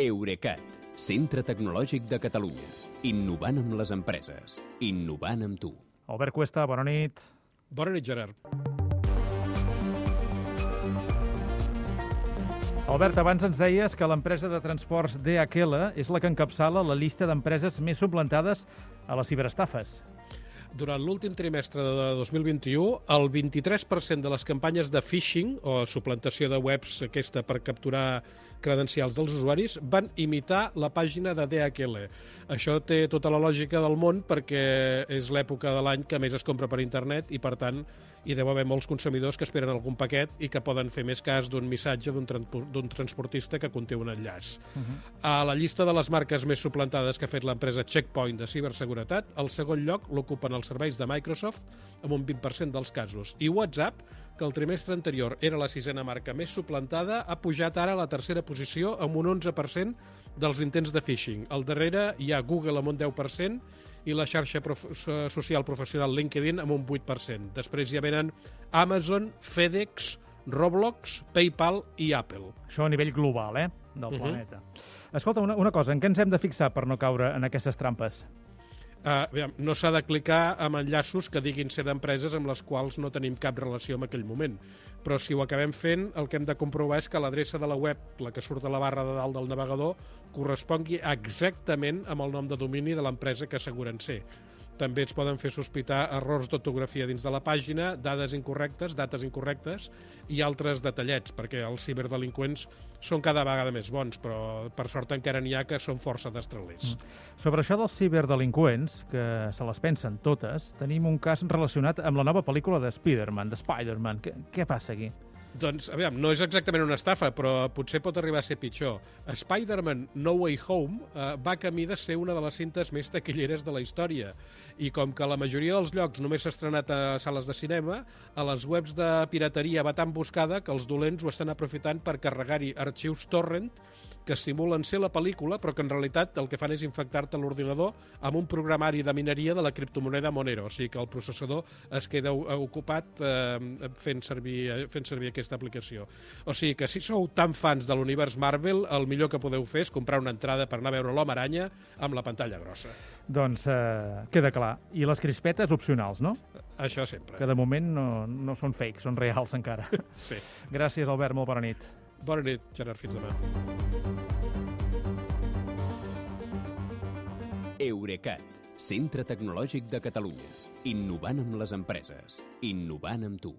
Eurecat, centre tecnològic de Catalunya. Innovant amb les empreses. Innovant amb tu. Albert Cuesta, bona nit. Bona nit, Gerard. Albert, abans ens deies que l'empresa de transports DHL és la que encapçala la llista d'empreses més suplantades a les ciberestafes. Durant l'últim trimestre de 2021, el 23% de les campanyes de phishing, o suplantació de webs aquesta per capturar credencials dels usuaris, van imitar la pàgina de DHL. Això té tota la lògica del món perquè és l'època de l'any que més es compra per internet i, per tant, hi deu haver molts consumidors que esperen algun paquet i que poden fer més cas d'un missatge d'un transportista que conté un enllaç. Uh -huh. A la llista de les marques més suplantades que ha fet l'empresa Checkpoint de ciberseguretat, el segon lloc l'ocupen els serveis de Microsoft amb un 20% dels casos. I WhatsApp, que el trimestre anterior era la sisena marca més suplantada, ha pujat ara a la tercera posició amb un 11% dels intents de phishing. Al darrere hi ha Google amb un 10% i la xarxa prof social professional LinkedIn amb un 8%. Després hi venen Amazon, FedEx, Roblox, PayPal i Apple. Això a nivell global, eh?, del uh Mhm. -huh. planeta. Escolta, una, una cosa, en què ens hem de fixar per no caure en aquestes trampes? Uh, aviam, no s'ha de clicar amb enllaços que diguin ser d'empreses amb les quals no tenim cap relació en aquell moment. Però si ho acabem fent, el que hem de comprovar és que l'adreça de la web, la que surt a la barra de dalt del navegador, correspongui exactament amb el nom de domini de l'empresa que asseguren ser. També ens poden fer sospitar errors d'ortografia dins de la pàgina, dades incorrectes, dates incorrectes i altres detallets, perquè els ciberdelinqüents són cada vegada més bons, però per sort encara n'hi ha que són força destralers. Sobre això dels ciberdelinqüents, que se les pensen totes, tenim un cas relacionat amb la nova pel·lícula de Spider-Man, de Spider-Man. Què, què passa aquí? Doncs, aviam, no és exactament una estafa, però potser pot arribar a ser pitjor. Spider-Man No Way Home eh, va camí de ser una de les cintes més taquilleres de la història. I com que la majoria dels llocs només s'ha estrenat a sales de cinema, a les webs de pirateria va tan buscada que els dolents ho estan aprofitant per carregar-hi arxius torrent que simulen ser la pel·lícula, però que en realitat el que fan és infectar-te l'ordinador amb un programari de mineria de la criptomoneda Monero. O sigui que el processador es queda ocupat eh, fent, servir, fent servir aquesta aplicació. O sigui que si sou tan fans de l'univers Marvel, el millor que podeu fer és comprar una entrada per anar a veure l'Home Aranya amb la pantalla grossa. Doncs eh, queda clar. I les crispetes opcionals, no? Això sempre. Que de moment no, no són fakes, són reals encara. Sí. Gràcies, Albert, molt bona nit. Bona nit, Gerard, fins demà. Eurecat, centre tecnològic de Catalunya. Innovant amb les empreses. Innovant amb tu.